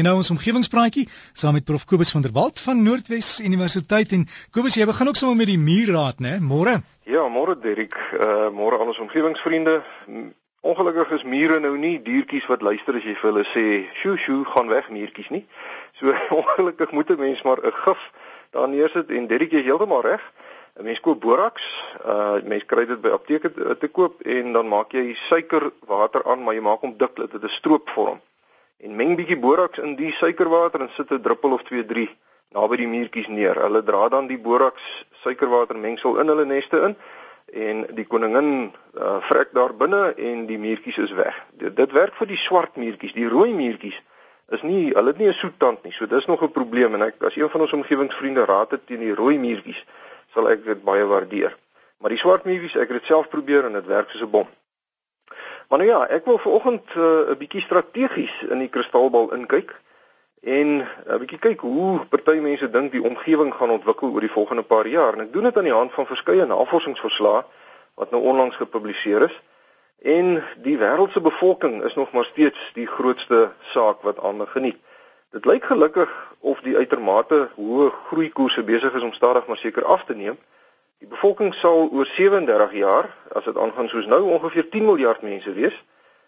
En nou ons omgewingspraatjie saam met Prof Kobus van der Walt van Noordwes Universiteit. En Kobus jy begin ook sommer met die muurraad nê môre. Ja môre Derek uh, môre al ons omgewingsvriende. Ongelukkig is mure nou nie diertjies wat luister as jy vir hulle sê sjoe sjoe gaan weg muurtjies nie. So ongelukkig moet 'n mens maar 'n gif daar neersit. En Derek jy heeltemal reg. 'n mens koop boraks. Uh mens kry dit by apteke te, te koop en dan maak jy suikerwater aan maar jy maak hom dik dat dit 'n stroopvorm en meng bietjie boraks in die suikerwater en sit 'n druppel of 2 3 naby die muurtjies neer. Hulle dra dan die boraks suikerwater mengsel in hulle neste in en die koningin uh, vrek daar binne en die muurtjies is weg. Dit, dit werk vir die swart muurtjies, die rooi muurtjies is nie hulle het nie 'n soet tand nie. So dis nog 'n probleem en ek as een van ons omgewingsvriende raad het teen die rooi muurtjies, sal ek dit baie waardeer. Maar die swart muurtjies, ek het dit self probeer en dit werk soos 'n bom. Maar nou ja, ek wil vanoggend eh, 'n uh, bietjie strategies in die kristalbal inkyk en 'n uh, bietjie kyk hoe party mense dink die omgewing gaan ontwikkel oor die volgende paar jaar. En ek doen dit aan die hand van verskeie navorsingsverslae wat nou onlangs gepubliseer is. En die wêreld se bevolking is nog maar steeds die grootste saak wat aandag geniet. Dit lyk gelukkig of die uitermate hoë groeikoerse besig is om stadig maar seker af te neem. Die bevolking sal oor 37 jaar, as dit aangaan soos nou, ongeveer 10 miljard mense wees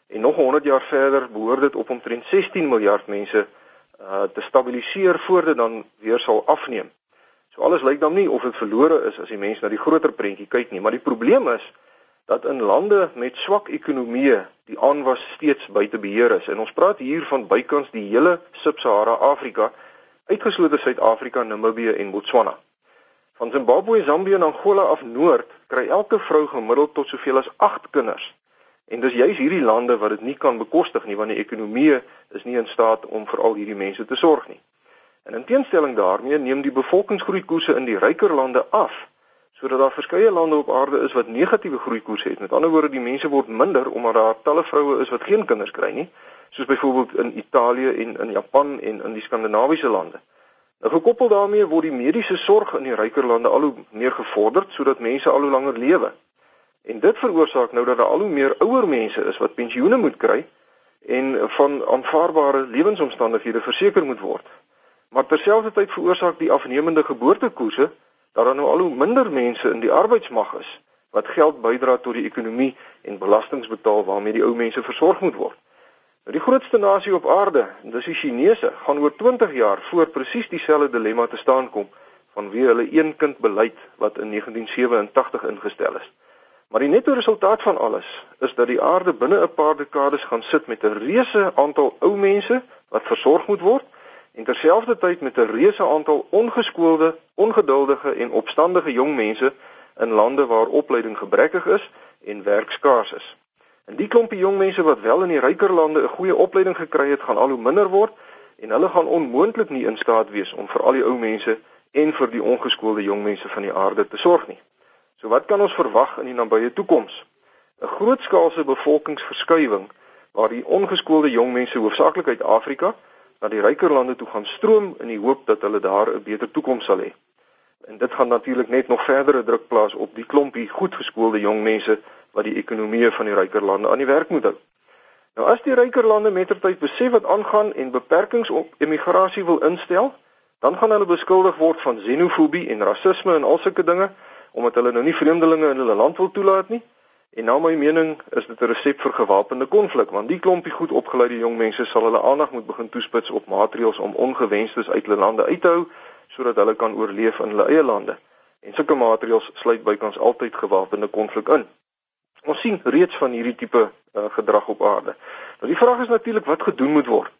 en nog 100 jaar verder behoort dit op omtrent 16 miljard mense uh te stabiliseer voor dit dan weer sal afneem. So alles lyk dan nie of dit verlore is as die mense na die groter prentjie kyk nie, maar die probleem is dat in lande met swak ekonomieë die aanwas steeds buite beheer is. En ons praat hier van bykans die hele Sub-Sahara Afrika, uitgeslote Suid-Afrika, Namibië en Botswana. Van Zimbabwe, Zambië en Angola af noord kry elke vrou gemiddeld tot soveel as 8 kinders. En dis juis hierdie lande wat dit nie kan bekostig nie want die ekonomie is nie in staat om vir al hierdie mense te sorg nie. En in teenstelling daarmee neem die bevolkingsgroeikoerse in die ryker lande af sodat daar verskeie lande op aarde is wat negatiewe groeikoerse het. Met ander woorde, die mense word minder omdat daar talle vroue is wat geen kinders kry nie, soos byvoorbeeld in Italië en in Japan en in die skandinawiese lande. Nou gekoppel daarmee word die mediese sorg in die ryker lande al hoe meer gevorderd sodat mense al hoe langer lewe. En dit veroorsaak nou dat daar al hoe meer ouer mense is wat pensioene moet kry en van aanvaarbare lewensomstandighede verseker moet word. Maar terselfdertyd veroorsaak die afnemende geboortekoerse dat daar nou al hoe minder mense in die arbeidsmag is wat geld bydra tot die ekonomie en belastings betaal waarmee die ou mense versorg moet word. Die grootste nasie op aarde, dis die Chinese, gaan oor 20 jaar voor presies dieselfde dilemma te staan kom vanweë hulle een kind beleid wat in 1987 ingestel is. Maar die netto resultaat van alles is dat die aarde binne 'n paar dekades gaan sit met 'n reuse aantal ou mense wat versorg moet word en terselfdertyd met 'n reuse aantal ongeskoolde, ongeduldige en opstandige jong mense in lande waar opleiding gebrekkig is en werk skaars is. En die klompie jong mense wat wel in die ryker lande 'n goeie opleiding gekry het, gaan al hoe minder word en hulle gaan onmoontlik nie in staat wees om vir al die ou mense en vir die ongeskoolde jong mense van die aarde te sorg nie. So wat kan ons verwag in die nabye toekoms? 'n Grootskaalse bevolkingsverskywing waar die ongeskoolde jong mense hoofsaaklik uit Afrika na die ryker lande toe gaan stroom in die hoop dat hulle daar 'n beter toekoms sal hê. En dit gaan natuurlik net nog verdere druk plaas op die klompie goedgeskoolde jong mense wat die ekonomieë van die ryker lande aan die werk moet hou. Nou as die ryker lande mettertyd besef wat aangaan en beperkings op emigrasie wil instel, dan gaan hulle beskuldig word van xenofobie en rasisme en al sulke dinge omdat hulle nou nie vreemdelinge in hulle land wil toelaat nie. En na my mening is dit 'n resep vir gewapende konflik want die klompie goed opgeleide jong mense sal hulle aandag moet begin toespits op maatreëls om ongewenstes uit hulle lande uit te hou sodat hulle kan oorleef in hulle eie lande. En sulke maatreëls sluit bykans altyd gewapende konflik in. Ons sien reeds van hierdie tipe uh, gedrag op aarde. Nou die vraag is natuurlik wat gedoen moet word.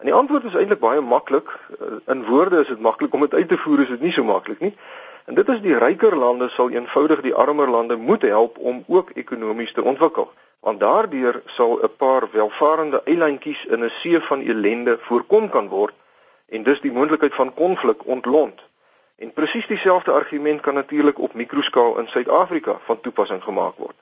En die antwoord is eintlik baie maklik. Uh, in woorde is dit maklik om dit uit te voer, is dit nie so maklik nie. En dit is die ryker lande sal eenvoudig die armer lande moet help om ook ekonomies te ontwikkel. Want daardeur sal 'n paar welvarende eilandjies in 'n see van ellende voorkom kan word en dus die moontlikheid van konflik ontlont. En presies dieselfde argument kan natuurlik op mikroskaal in Suid-Afrika van toepassing gemaak word.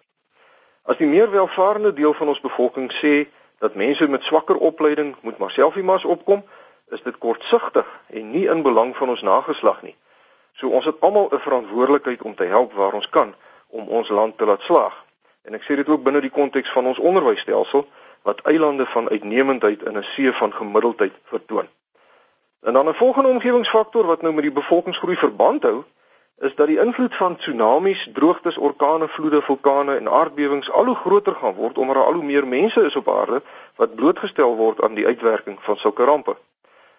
As die meer welvarende deel van ons bevolking sê dat mense met swakker opleiding moet maar selfiemas opkom, is dit kortsigtig en nie in belang van ons nageslag nie. So ons het almal 'n verantwoordelikheid om te help waar ons kan om ons land te laat slaag. En ek sê dit ook binne die konteks van ons onderwysstelsel wat eilande van uitnemendheid in 'n see van gemiddeldheid vertoon. En dan 'n volgende omgewingsfaktor wat nou met die bevolkingsgroei verband hou, is dat die invloed van tsunamies, droogtes, orkane, vloede, vulkane en aardbewings al hoe groter gaan word omdat daar al hoe meer mense is op aarde wat blootgestel word aan die uitwerking van sulke rampe.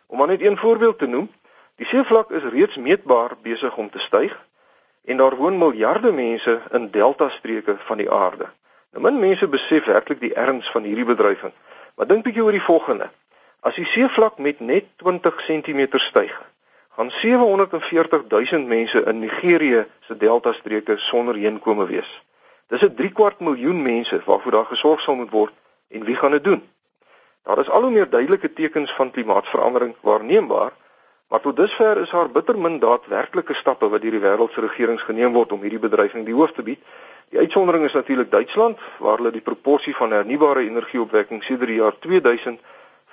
Om maar net een voorbeeld te noem, die seevlak is reeds meetbaar besig om te styg en daar woon miljarde mense in delta-streke van die aarde. Nou min mense besef werklik die erns van hierdie bedreiging. Maar dink bietjie oor die volgende. As die seevlak met net 20 cm styg, gaan 740 000 mense in Nigerië se delta-streke sonder heenkome wees. Dis 'n 3 kwart miljoen mense waarvoor daar gesorg sal moet word en wie gaan dit doen? Daar is al hoe meer duidelike tekens van klimaatsverandering waarneembaar, maar tot dusver is daar bitter min daadwerklike stappe wat deur die wêreld se regerings geneem word om hierdie bedreiging die hoof te bied. Die uitsondering is natuurlik Duitsland, waar hulle die proporsie van hernubare energieopwekking sedert die jaar 2000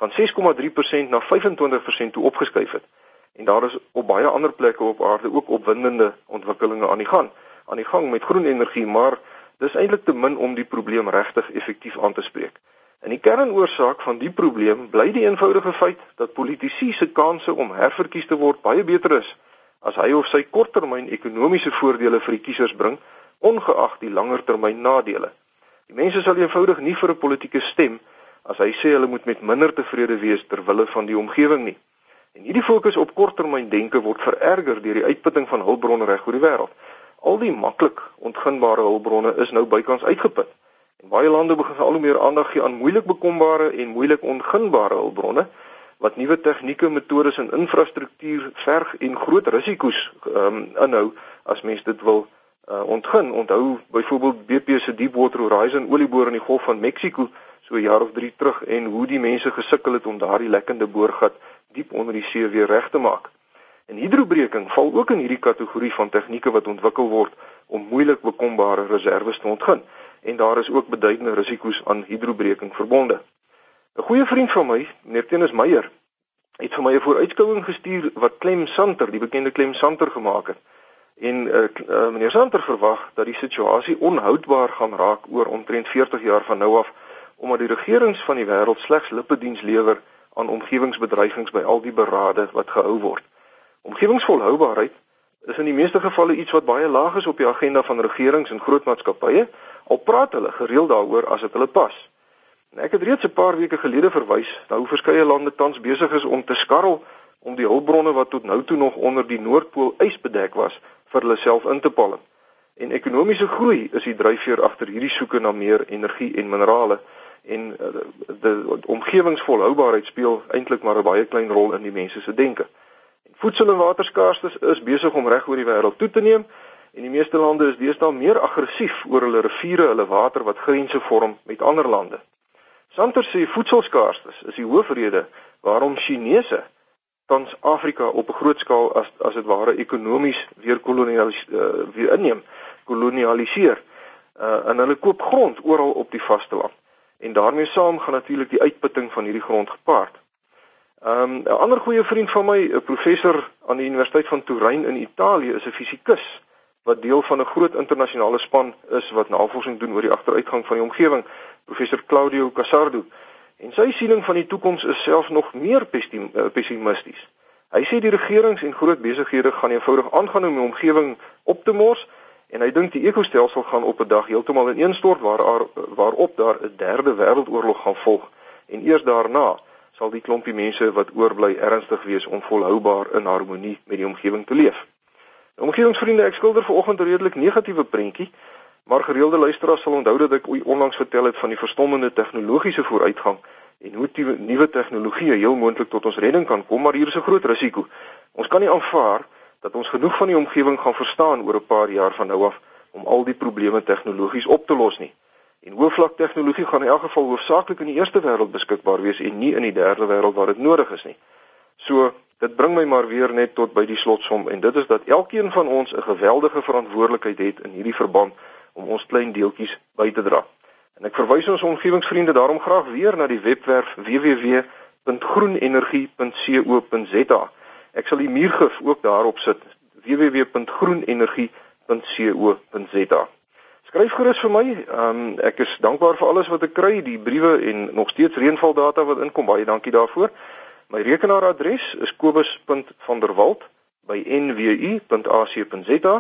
van 6,3% na 25% toe opgeskuif het. En daar is op baie ander plekke op aarde ook opwindende ontwikkelinge aan die gang, aan die gang met groen energie, maar dis eintlik te min om die probleem regtig effektief aan te spreek. En die kernoorsaak van die probleem bly die eenvoudige feit dat politici se kansse om herverkies te word baie beter is as hy of sy korttermyn ekonomiese voordele vir die kiesers bring, ongeag die langertermyn nadele. Die mense sal eenvoudig nie vir 'n politieke stem as hy sê hulle moet met minder tevrede wees ter wille van die omgewing nie. En hierdie fokus op korttermyn denke word vererger deur die uitputting van hulpbronne reg oor die wêreld. Al die maklik ontginbare hulpbronne is nou bykans uitgeput. En baie lande begin al hoe meer aandag gee aan moeilik bekombare en moeilik onginbare hulpbronne wat nuwe tegnieke, metodes en infrastruktuur verg en groot risiko's um, inhou as mens dit wil uh, ontgin. Onthou byvoorbeeld BP se Deepwater Horizon olieboor in die Golf van Mexiko so 'n jaar of 3 terug en hoe die mense gesukkel het om daardie lekkende boorgat diep onder die see weer reg te maak. En hidrobreking val ook in hierdie kategorie van tegnieke wat ontwikkel word om moeilik bekombare reserve te ontgin en daar is ook beduidende risiko's aan hidrobreking verbonde. 'n Goeie vriend van my, meneer Tenus Meyer, het vir my 'n vooruitskouing gestuur wat Clem Santer, die bekende Clem Santer gemaak het. En uh, uh, meneer Santer verwag dat die situasie onhoudbaar gaan raak oor omtrent 40 jaar van nou af omdat die regerings van die wêreld slegs lippediens lewer aan omgewingsbedreigings by al die berade wat gehou word. Omgewingsvolhoubaarheid is in die meeste gevalle iets wat baie laag is op die agenda van regerings en groot maatskappye, al praat hulle gereeld daaroor as dit hulle pas. En ek het reeds 'n paar weke gelede verwys na hoe verskeie lande tans besig is om te skarrel om die hulpbronne wat tot nou toe nog onder die Noordpool ys bedek was vir hulle self in te palm. En ekonomiese groei is die dryfveer agter hierdie soeke na meer energie en minerale en uh, die omgewingsvolhoubaarheid speel eintlik maar 'n baie klein rol in die mense se denke. En voedsel en waterskaarstes is besig om reg oor die wêreld toe te neem en die meeste lande is deesdae meer aggressief oor hulle riviere, hulle water wat grense vorm met ander lande. Santer sê voedselskaarstes is die hoofrede waarom Chinese tans Afrika op 'n groot skaal as as dit ware ekonomies weer kolonialiseer uh, weer inneem, kolonialiseer. Uh, en hulle koop grond oral op die vasteland en daarmee saam gaan natuurlik die uitputting van hierdie grond gepaard. Ehm um, 'n ander goeie vriend van my, 'n professor aan die Universiteit van Turyn in Italië, is 'n fisikus wat deel van 'n groot internasionale span is wat navorsing doen oor die agteruitgang van die omgewing, professor Claudio Casardo. En sy siening van die toekoms is selfs nog meer eh, pessimisties. Hy sê die regerings en groot besighede gaan eenvoudig aangaan om die omgewing op te mors en hy dink die ekostelsel gaan op 'n dag heeltemal ineenstort waar waarop daar 'n derde wêreldoorlog gaan volg en eers daarna sal die klompie mense wat oorbly ernstig wees om volhoubaar in harmonie met die omgewing te leef. Nou, omgewingsvriende, ek skilder vanoggend 'n redelik negatiewe prentjie, maar gereelde luisteraars sal onthou dat ek onlangs vertel het van die verstommende tegnologiese vooruitgang en hoe nuwe tegnologie heel moontlik tot ons redding kan kom, maar hier is 'n groot risiko. Ons kan nie aanvaar dat ons genoeg van die omgewing gaan verstaan oor 'n paar jaar van nou af om al die probleme tegnologies op te los nie. En hoëvlak tegnologie gaan in elk geval hoofsaaklik in die eerste wêreld beskikbaar wees en nie in die derde wêreld waar dit nodig is nie. So, dit bring my maar weer net tot by die slotsom en dit is dat elkeen van ons 'n geweldige verantwoordelikheid het in hierdie verband om ons klein deeltjies by te dra. En ek verwys ons omgewingsvriende daarom graag weer na die webwerf www.groenenergie.co.za Ek sal die muurgif ook daarop sit www.groenenergie.co.za. skryf gerus vir my. Ehm um, ek is dankbaar vir alles wat ek kry, die briewe en nog steeds reënvaldata wat inkom. Baie dankie daarvoor. My rekenaaradres is kobus.vanderwalt@nwu.ac.za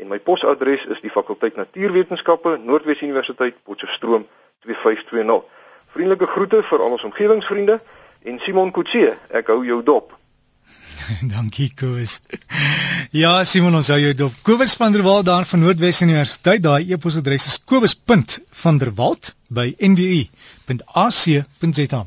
en my posadres is die fakulteit Natuurwetenskappe, Noordwes Universiteit, Potchefstroom 2520. Vriendelike groete vir al ons omgewingsvriende en Simon Kutse, ek hou jou dop. Dankie Koos. Ja, Simon, ons hou jou dop. Kobus van der Walt daar van Noordwes Universiteit. Daai e-posadres is kobus.vanderwalt@nwu.ac.za.